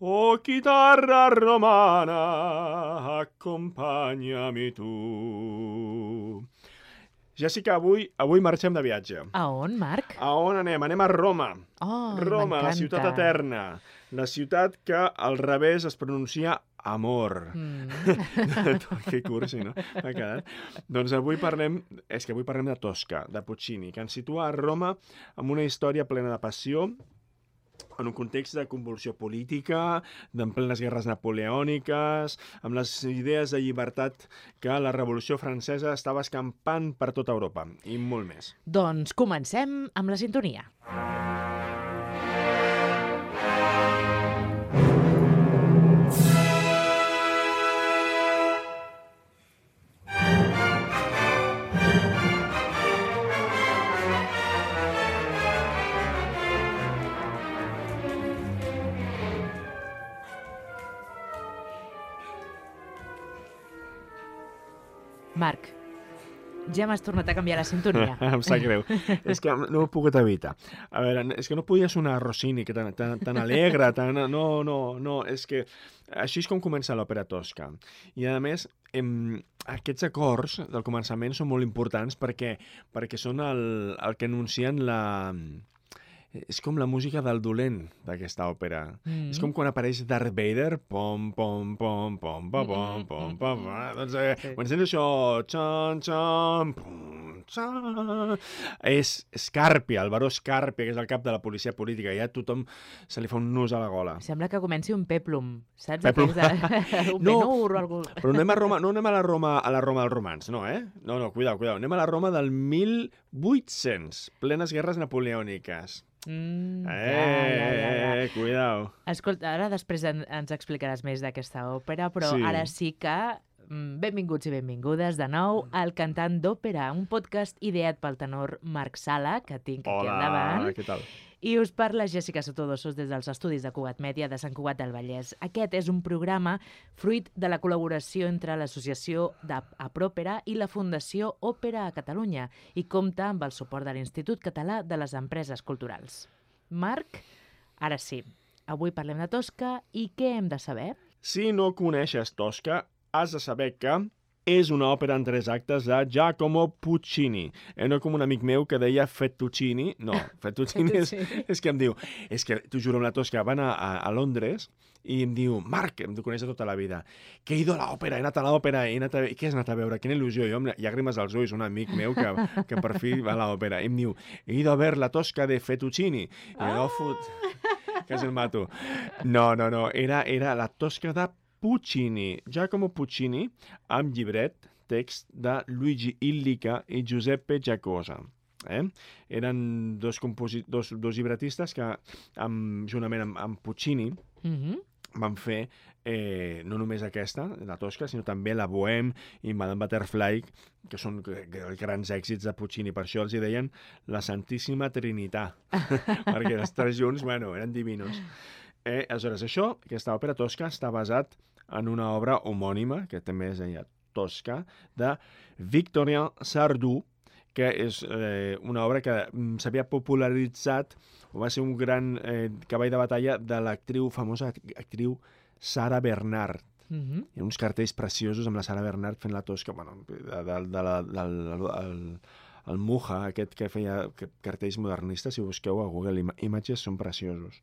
Oh, chitarra romana, acompanya'm tu. Jessica, avui, avui marxem de viatge. A on, Marc? A on anem? Anem a Roma. Oh, Roma, la ciutat eterna. La ciutat que al revés es pronuncia amor. Mm. que cursi, no? M'ha quedat. Doncs avui parlem, és que avui parlem de Tosca, de Puccini, que ens situa a Roma amb una història plena de passió, en un context de convulsió política, d'en plenes guerres napoleòniques, amb les idees de llibertat que la Revolució Francesa estava escampant per tota Europa, i molt més. Doncs comencem amb la sintonia. Marc, ja m'has tornat a canviar la sintonia. em sap greu. és que no ho he pogut evitar. A veure, és que no podia sonar Rossini, que tan, tan, tan alegre, tan... No, no, no, és que així és com comença l'òpera tosca. I, a més, em, aquests acords del començament són molt importants perquè, perquè són el, el que anuncien la és com la música del dolent d'aquesta òpera. Mm. És com quan apareix Darth Vader, pom, pom, pom, pom, pom, mm, mm, pom, mm, pom, pom, pom, pom. Doncs eh, sí. quan sents això, xon, xon, pum, xon, és Scarpia, el baró Scarpia, que és el cap de la policia política. Ja tothom se li fa un nus a la gola. Sembla que comenci un peplum, saps? Peplum. De... un no, penur o algú. Però anem a Roma, no anem a la Roma, a la Roma dels romans, no, eh? No, no, cuidao, cuidao. Anem a la Roma del 1800, plenes guerres napoleòniques. Mm, Eh, ja, ja, ja, ja. eh, cuidao. Escolta, ara després en, ens explicaràs més d'aquesta òpera, però Sí. ara sí que benvinguts i benvingudes de nou al Cantant d'Òpera, un podcast ideat pel tenor Marc Sala, que tinc aquí al Hola, què tal? i us parla Jessica Sotodossos des dels estudis de Cugat Mèdia de Sant Cugat del Vallès. Aquest és un programa fruit de la col·laboració entre l'Associació d'Apròpera i la Fundació Òpera a Catalunya i compta amb el suport de l'Institut Català de les Empreses Culturals. Marc, ara sí, avui parlem de Tosca i què hem de saber? Si no coneixes Tosca, has de saber que és una òpera en tres actes de Giacomo Puccini. Eh, no com un amic meu que deia Fettuccini. No, Fettuccini és, és que em diu... És que, t'ho juro, amb la Tosca van a, a, a Londres i em diu, Marc, em coneix tota la vida, que he ido a l'òpera, he anat a l'òpera, he anat a... Què has anat a veure? Quina il·lusió. Jo amb llàgrimes als ulls, un amic meu que, que per fi va a l'òpera. I em diu, he ido a ver la Tosca de Fettuccini. I jo, fot... Quasi el mato. No, no, no. Era, era la Tosca de Puccini. Giacomo Puccini, amb llibret, text de Luigi Illica i Giuseppe Giacosa. Eh? Eren dos, composi dos, dos llibretistes que, amb, juntament amb, amb Puccini, Mm -hmm. van fer eh, no només aquesta, la Tosca, sinó també la Bohème i Madame Butterfly, que són grans èxits de Puccini. Per això els hi deien la Santíssima Trinitat, perquè els tres junts, bueno, eren divinos. Eh, aleshores, això, aquesta òpera Tosca, està basat en una obra homònima, que també es deia Tosca, de Victorien Sardou, que és eh, una obra que mm, s'havia popularitzat o va ser un gran eh, cavall de batalla de l'actriu, famosa act- actriu Sara Bernard. Mm -hmm. Hi ha uns cartells preciosos amb la Sara Bernard fent la tosca, bueno, de, de, de la, del el, el Muja, aquest que feia que- cartells modernistes, si busqueu a Google Ima Images, són preciosos.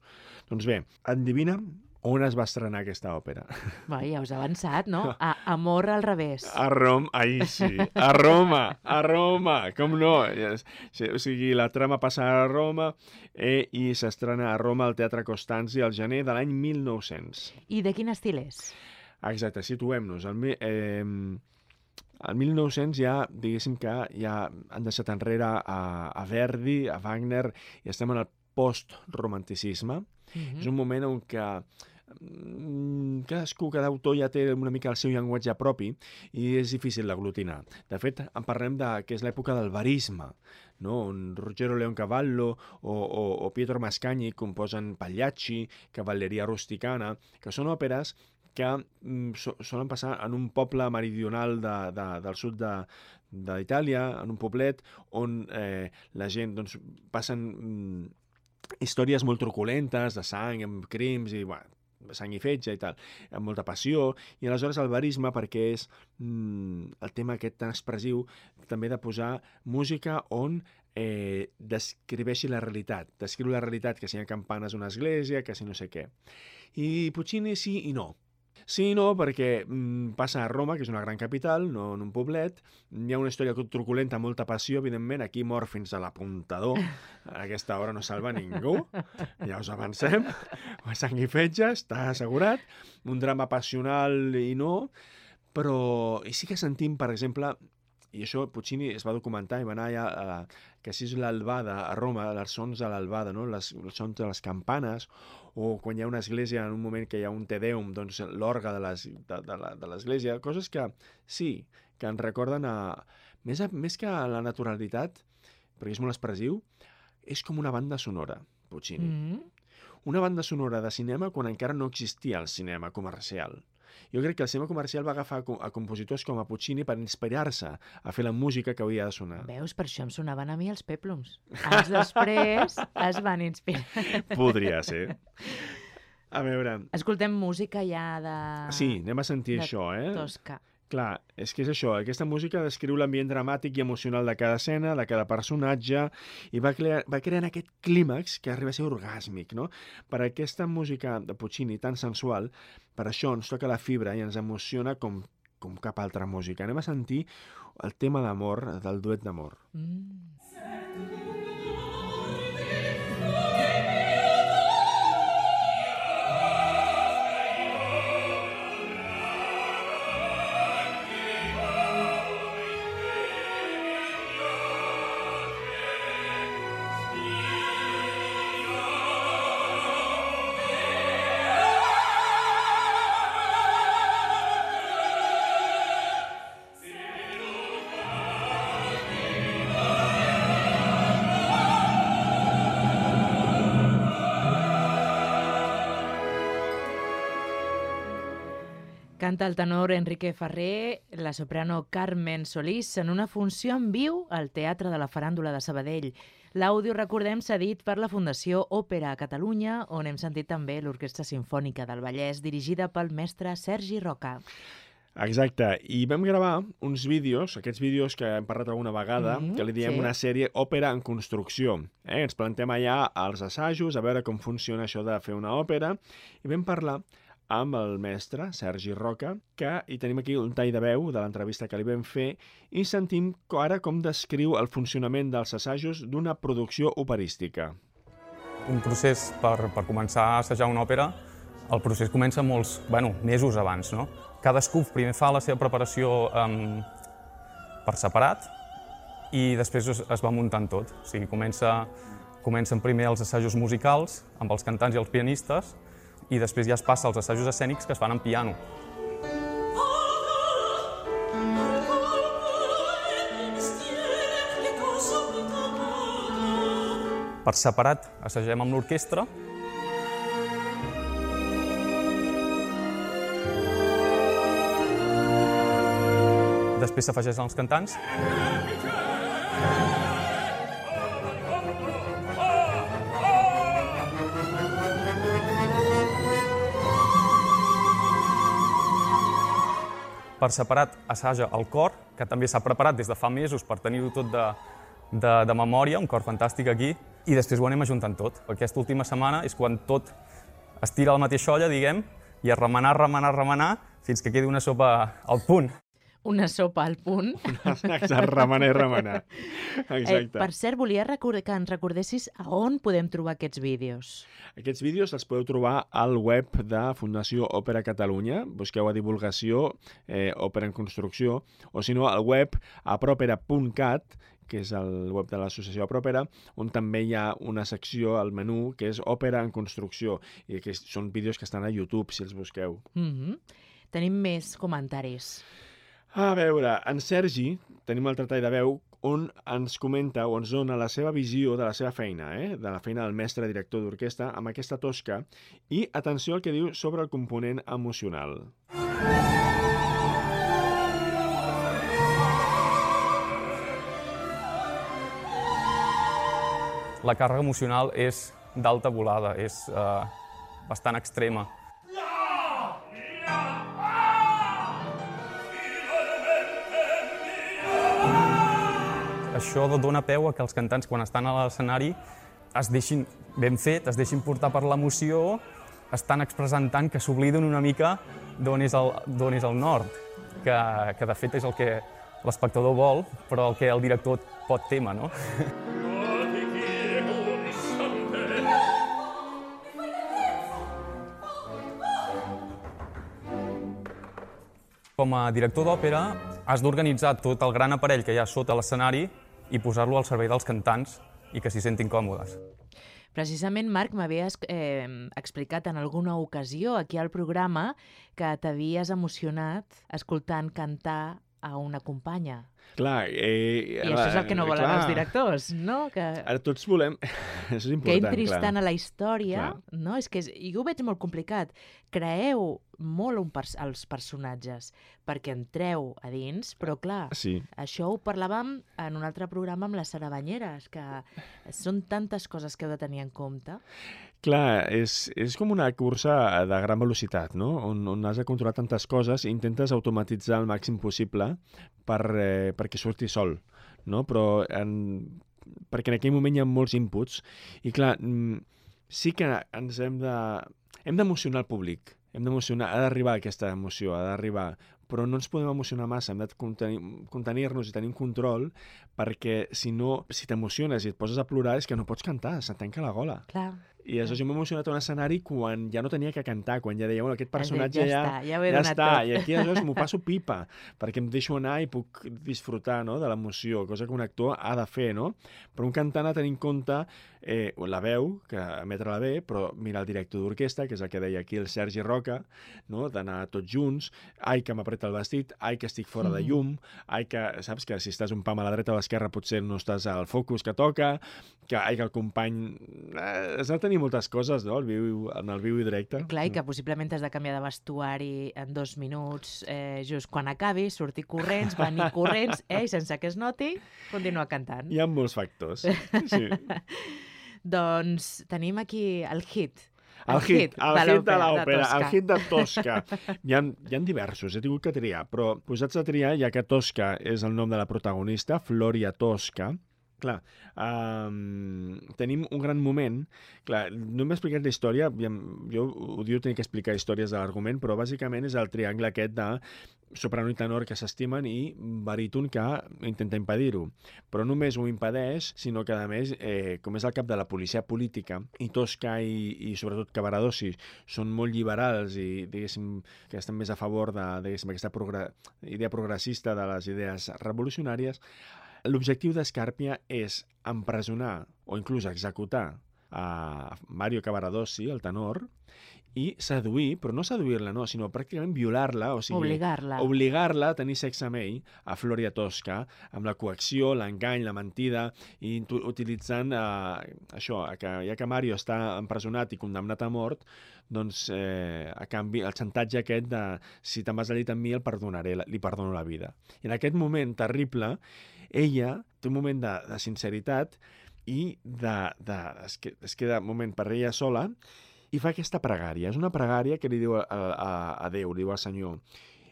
Doncs bé, endevina on es va estrenar aquesta òpera. Va, ja us ha avançat, no? A Amor al revés. A Roma, ahí sí, a Roma, a Roma, com no? Sí, O sigui, la trama passa a Roma eh, i s'estrena a Roma al Teatre Costanzi al gener de l'any 1900. I de quin estil és? Exacte, situem-nos. Eh, el 1900 ja, diguéssim que ja han deixat enrere a, a Verdi, a Wagner, i estem en el post-romanticisme. Mm És un moment on que mm, cadascú, cada autor ja té una mica el seu llenguatge propi i és difícil d'aglutinar. De fet, en parlem de que és l'època del barisme, no? on Ruggero Leoncavallo o, o, o Pietro Mascagni composen Pagliacci, Cavalleria Rusticana, que són òperes que mm, so, solen passar en un poble meridional de, de, del sud de, d'Itàlia, en un poblet on eh, la gent doncs, passen mm, històries molt truculentes, de sang, amb crims, i bueno, sang i fetge i tal, amb molta passió, i aleshores el barisme perquè és mm, el tema aquest tan expressiu també de posar música on eh, descriveixi la realitat, descriu la realitat, que si hi ha campanes a una església, que si no sé què. I Puccini sí i no. No, perquè mm, passa a Roma, que és una gran capital, no en un poblet, hi ha una història truculenta, molta passió, evidentment, aquí mor fins a l'apuntador, a aquesta hora no salva ningú, ja us avancem, sang i fetge, està assegurat, un drama passional i no, però i sí que sentim, per exemple, i això Puccini es va documentar i va anar allà a, que si és l'albada a Roma, els sons de l'albada, no? les, els sons de les campanes, o quan hi ha una església en un moment que hi ha un Te Deum, doncs l'orga de l'església, coses que sí, que ens recorden a... Més, a, més que a la naturalitat, perquè és molt expressiu, és com una banda sonora, Puccini. Mm -hmm. Una banda sonora de cinema quan encara no existia el cinema comercial. Jo crec que el cinema comercial va agafar a compositors com a Puccini per inspirar-se a fer la música que havia de sonar. Veus, per això em sonaven a mi els peplums. Anys després es van inspirar. Podria ser. A veure... Escoltem música ja de... Sí, anem a sentir això, eh? Tosca. Clar, és que és això, aquesta música descriu l'ambient dramàtic i emocional de cada escena, de cada personatge, i va, crear, va crear aquest clímax que arriba a ser orgàsmic, no? Per aquesta música de Puccini tan sensual, per això ens toca la fibra i ens emociona com, com cap altra música. Anem a sentir el tema d'amor, del duet d'amor. Mm. Canta el tenor Enrique Ferrer, la soprano Carmen Solís en una funció en viu al Teatre de la Faràndula de Sabadell. L'àudio, recordem, s'ha dit per la Fundació Òpera a Catalunya, on hem sentit també l'Orquestra Simfònica del Vallès, dirigida pel mestre Sergi Roca. Exacte, i vam gravar uns vídeos, aquests vídeos que hem parlat alguna vegada, mm -hmm, que li diem sí. una sèrie òpera en construcció. Eh? Ens plantem allà als assajos, a veure com funciona això de fer una òpera, i vam parlar amb el mestre Sergi Roca, que hi tenim aquí un tall de veu de l'entrevista que li vam fer i sentim ara com descriu el funcionament dels assajos d'una producció operística. Un procés per, per començar a assajar una òpera, el procés comença molts, bueno, mesos abans, no? Cadascú primer fa la seva preparació um, per separat i després es, es va muntant tot. O sigui, comença, comencen primer els assajos musicals amb els cantants i els pianistes i després ja es passa als assajos escènics que es fan en piano. Per separat assagem amb l'orquestra Després s'afegeixen els cantants. Per separat assaja el cor, que també s'ha preparat des de fa mesos per tenir-ho tot de, de, de memòria, un cor fantàstic aquí, i després ho anem ajuntant tot. Aquesta última setmana és quan tot es tira a la mateixa olla, diguem, i a remenar, remenar, remenar, fins que quedi una sopa al punt. Una sopa al punt. Exacte, remenar i remenar. Exacte. Eh, per cert, volia que ens recordessis a on podem trobar aquests vídeos. Aquests vídeos els podeu trobar al web de Fundació Òpera Catalunya. Busqueu a divulgació, eh, Òpera en Construcció, o si no, al web apropera.cat, que és el web de l'associació Apropera, on també hi ha una secció al menú que és Òpera en Construcció, i que són vídeos que estan a YouTube, si els busqueu. Mm -hmm. Tenim més comentaris. A veure, en Sergi, tenim el tall de veu, on ens comenta o ens dona la seva visió de la seva feina, eh? de la feina del mestre director d'orquestra, amb aquesta tosca, i atenció al que diu sobre el component emocional. La càrrega emocional és d'alta volada, és eh, bastant extrema. Això dona peu a que els cantants, quan estan a l'escenari, es deixin ben fet, es deixin portar per l'emoció, estan expressant tant que s'obliden una mica d'on és, el, és el nord, que, que de fet és el que l'espectador vol, però el que el director pot témer, no? Com a director d'òpera, has d'organitzar tot el gran aparell que hi ha sota l'escenari i posar-lo al servei dels cantants i que s'hi sentin còmodes. Precisament, Marc, m'havies eh, explicat en alguna ocasió aquí al programa que t'havies emocionat escoltant cantar a una companya. Clar, eh, I això és el que no volen clar. els directors, no? Que... Ara tots volem... això és important, Que entris clar. tant a la història, clar. no? És que és... jo ho veig molt complicat. Creeu molt un pers els personatges perquè entreu a dins, però clar, sí. això ho parlàvem en un altre programa amb les Sarabanyeres, que són tantes coses que heu de tenir en compte. Clar, és, és com una cursa de gran velocitat, no? On, on has de controlar tantes coses i intentes automatitzar el màxim possible per, eh, perquè surti sol, no? Però en, perquè en aquell moment hi ha molts inputs i clar, mm, sí que ens hem de... hem d'emocionar el públic, hem d'emocionar, ha d'arribar aquesta emoció, ha d'arribar, però no ens podem emocionar massa, hem de contenir-nos contenir i tenir un control perquè si no, si t'emociones i et poses a plorar és que no pots cantar, se't tanca la gola. Clar. I això jo m'he emocionat a un escenari quan ja no tenia que cantar, quan ja deia, bueno, aquest personatge ja, ja, està, ja, ja està, tot. i aquí aleshores m'ho passo pipa, perquè em deixo anar i puc disfrutar no, de l'emoció, cosa que un actor ha de fer, no? Però un cantant ha de tenir en compte eh, la veu, que emetre-la bé, però mira el director d'orquestra, que és el que deia aquí el Sergi Roca, no? d'anar tots junts, ai que m'apreta el vestit, ai que estic fora mm. de llum, ai que, saps, que si estàs un pam a la dreta o a l'esquerra potser no estàs al focus que toca, que, ai, que el company... Eh, has de tenir moltes coses, no?, el viu, en el viu i directe. Clar, i que possiblement has de canviar de vestuari en dos minuts, eh, just quan acabi, sortir corrents, venir corrents, eh, i sense que es noti, continuar cantant. Hi ha molts factors, sí. doncs tenim aquí el hit, el, el hit, el hit de l'òpera, el hit de Tosca. Hi ha, hi ha diversos, he tingut que triar, però posats a triar, ja que Tosca és el nom de la protagonista, Floria Tosca, clar, um, tenim un gran moment. Clar, no m'he explicat la història, jo odio tenir que explicar històries de l'argument, però bàsicament és el triangle aquest de soprano i tenor que s'estimen i baríton que intenta impedir-ho. Però no només ho impedeix, sinó que, a més, eh, com és el cap de la policia política, i Tosca i, i sobretot Cavaradossi són molt liberals i, diguéssim, que estan més a favor de, diguéssim, aquesta idea progressista de les idees revolucionàries, L'objectiu d'Escàrpia és empresonar o inclús executar a Mario Cavaradossi, el tenor, i seduir, però no seduir-la, no, sinó pràcticament violar-la, o sigui... Obligar-la. Obligar-la a tenir sexe amb ell, a Floria Tosca, amb la coacció, l'engany, la mentida, i utilitzant eh, això, que ja que Mario està empresonat i condemnat a mort, doncs, eh, a canvi, el xantatge aquest de si te'n vas a llit amb mi, el perdonaré, li perdono la vida. I en aquest moment terrible, ella té un moment de, de sinceritat i de, de, es, que, es queda un moment per ella sola i fa aquesta pregària. És una pregària que li diu a, a, a Déu, li diu al Senyor,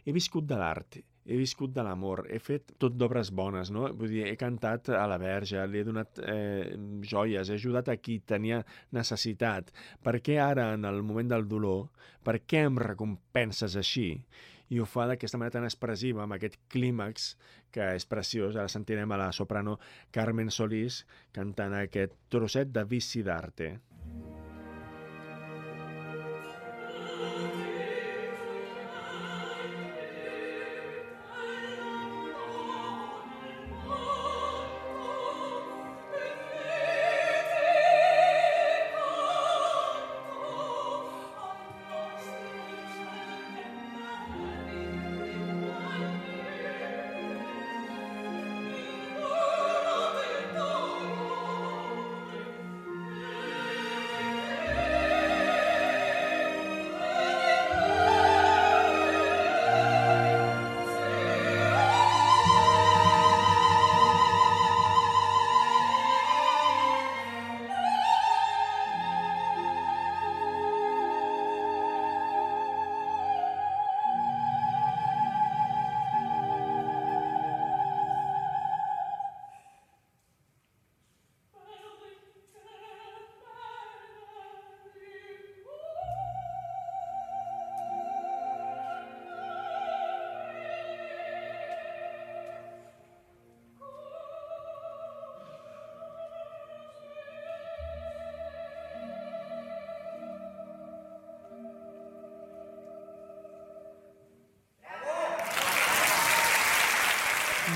he viscut de l'art, he viscut de l'amor, he fet tot d'obres bones, no? Vull dir, he cantat a la verge, li he donat eh, joies, he ajudat a qui tenia necessitat. Per què ara, en el moment del dolor, per què em recompenses així? i ho fa d'aquesta manera tan expressiva, amb aquest clímax que és preciós. Ara sentirem a la soprano Carmen Solís cantant aquest trosset de Vici d'Arte.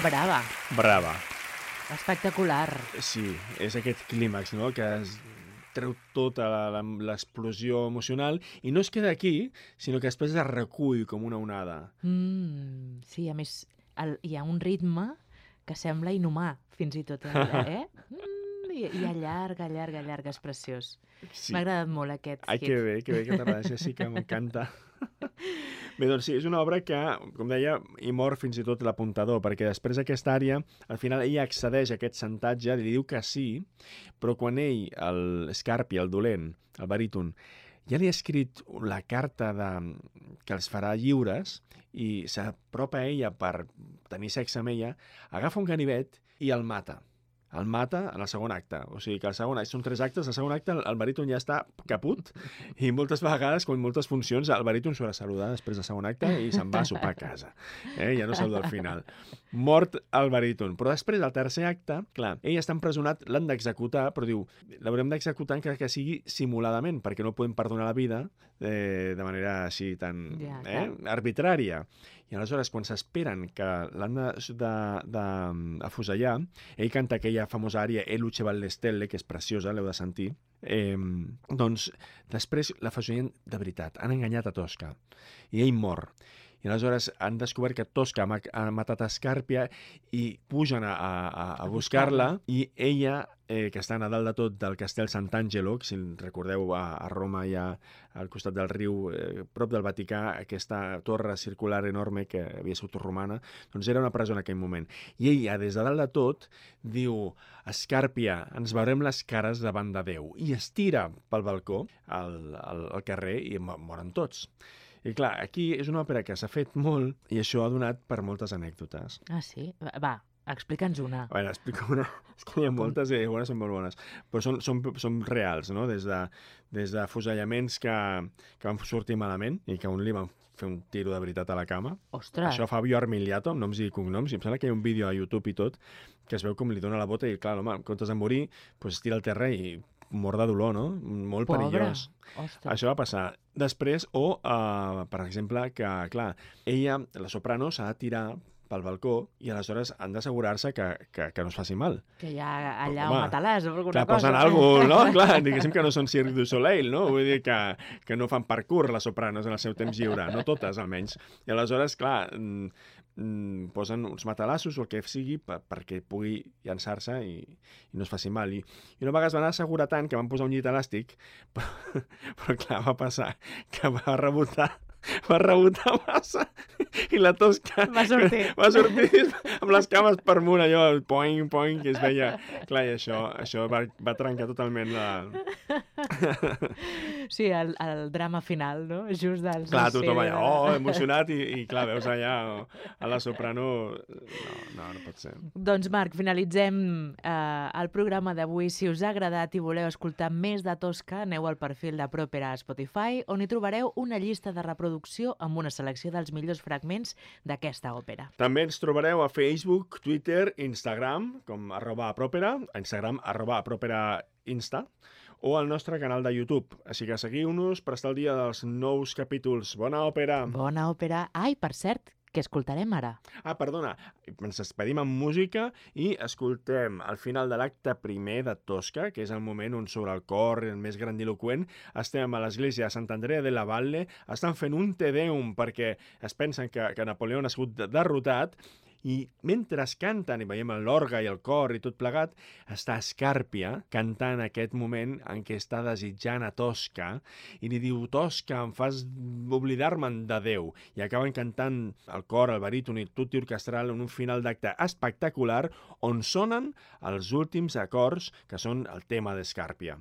Brava. Brava. Espectacular. Sí, és aquest clímax, no?, que es treu tota l'explosió emocional i no es queda aquí, sinó que després es recull com una onada. Mm, sí, a més, el, hi ha un ritme que sembla inhumà, fins i tot, eh? Mm, i, I allarga, allarga, allarga, és preciós. Sí. M'ha agradat molt aquest Ai, hit. que bé, que bé que t'agrada, sí que m'encanta. Bé, doncs sí, és una obra que, com deia, hi mor fins i tot l'apuntador, perquè després d'aquesta àrea, al final ella accedeix a aquest santatge, li diu que sí, però quan ell, el Scarpi, el dolent, el baríton, ja li ha escrit la carta de, que els farà lliures i s'apropa a ella per tenir sexe amb ella, agafa un ganivet i el mata el mata en el segon acte. O sigui que el segon acte, són tres actes, el segon acte el, baríton ja està caput i moltes vegades, com en moltes funcions, el baríton s'ho ha de saludar després del segon acte i se'n va a sopar a casa. Eh? Ja no saluda al final. Mort el baríton. Però després, al tercer acte, clar, ell està empresonat, l'han d'executar, però diu, l'haurem d'executar encara que sigui simuladament, perquè no podem perdonar la vida eh, de manera així tan Ja, eh, arbitrària. I aleshores, quan s'esperen que l'han d'afusellar, ell canta aquella famosa ària E luce valle stelle, que és preciosa, l'heu de sentir, eh, doncs després la fusellen de veritat. Han enganyat a Tosca. I ell mor. I aleshores han descobert que Tosca ha, ma- ha matat a Escàrpia i pugen a, a, a buscar-la i ella, eh, que està a dalt de tot del castell Sant'Angelo, si recordeu a, a Roma hi ha al costat del riu, eh, prop del Vaticà, aquesta torre circular enorme que havia sigut romana, doncs era una presó en aquell moment. I ella, des de dalt de tot, diu Escàrpia, ens veurem les cares davant de Déu. I es tira pel balcó al, al, al carrer i mo- moren tots. I clar, aquí és una òpera que s'ha fet molt i això ha donat per moltes anècdotes. Ah, sí? Va, explica'ns una. A veure, explico una. És que n'hi ha moltes i algunes són molt bones. Però són, són, són reals, no? Des de, des de fusellaments que, que van sortir malament i que un li van fer un tiro de veritat a la cama. Ostres, Això Fabio Armiliato, amb noms i cognoms, i em sembla que hi ha un vídeo a YouTube i tot, que es veu com li dona la bota i, clar, home, en comptes de morir, doncs es tira al terra i mor de dolor, no? Molt pobre. perillós. Ostres. Això va passar. Després, o, uh, per exemple, que, clar, ella, la soprano, s'ha de tirar pel balcó i aleshores han d'assegurar-se que, que, que no es faci mal. Que hi ha allà Home, un matalàs o alguna Clar, cosa. posen alguna cosa, no? Clar, diguéssim que no són Cirque du Soleil, no? Vull dir que, que no fan parkour les sopranos en el seu temps lliure, no totes almenys. I aleshores, clar, mm, mm, posen uns matalassos o el que sigui per, perquè pugui llançar-se i, i no es faci mal. I, I una vegada es van assegurar tant que van posar un llit elàstic, però, però clar, va passar que va rebotar va rebotar massa i la tosca Va sortir. va sortir amb les cames per munt allò, poing, poing, que es veia clar, i això, això va, va trencar totalment la... Sí, el, el drama final, no? Just del clar, tothom allà, oh, emocionat i, i clar, veus allà a la soprano no, no, no pot ser Doncs, Marc, finalitzem eh, el programa d'avui. Si us ha agradat i voleu escoltar més de Tosca, aneu al perfil de Propera a Spotify, on hi trobareu una llista de reproducció amb una selecció dels millors fragments d'aquesta òpera. També ens trobareu a Facebook, Twitter, Instagram, com arroba apropera, a Instagram arroba apropera insta, o al nostre canal de YouTube. Així que seguiu-nos per estar al dia dels nous capítols. Bona òpera! Bona òpera. Ai, per cert, què escoltarem ara? Ah, perdona, ens despedim amb música i escoltem al final de l'acte primer de Tosca, que és el moment on sobre el cor, el més grandiloquent, estem a l'església de Sant Andrea de la Valle, estan fent un Te Deum perquè es pensen que, que Napoleó ha sigut de- derrotat i mentre es canten i veiem l'orga i el cor i tot plegat, està Escàrpia cantant aquest moment en què està desitjant a Tosca i li diu, Tosca, em fas oblidar-me'n de Déu. I acaben cantant el cor, el baríton i tutti orquestral en un final d'acte espectacular on sonen els últims acords que són el tema d'Escàrpia.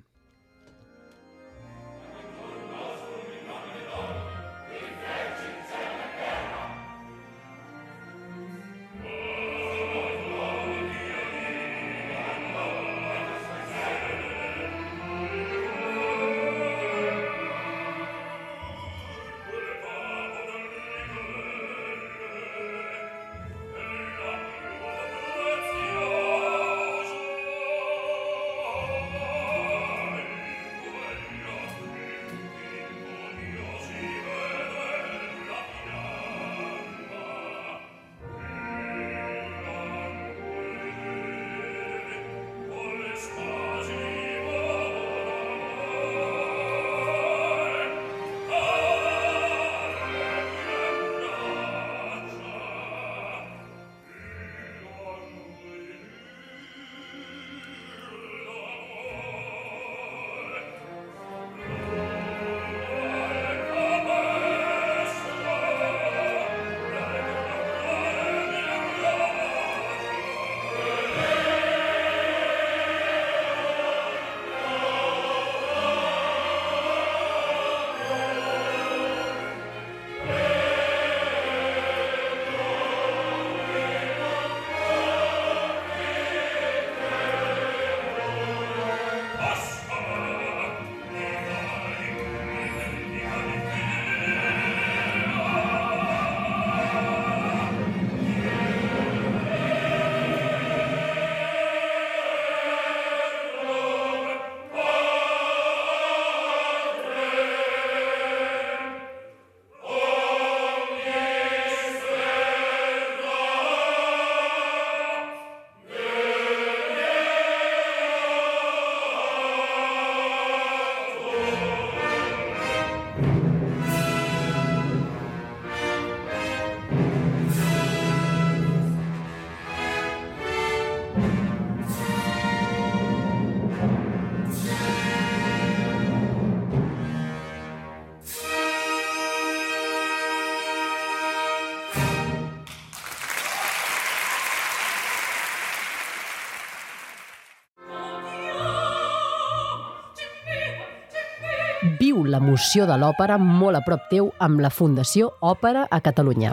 L'emoció de l'òpera molt a prop teu amb la Fundació Òpera a Catalunya.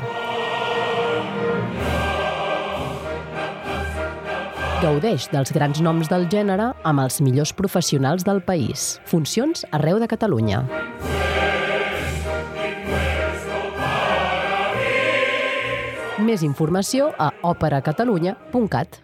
Gaudeix dels grans noms del gènere amb els millors professionals del país. Funcions arreu de Catalunya. Més informació a operacatalunya.cat.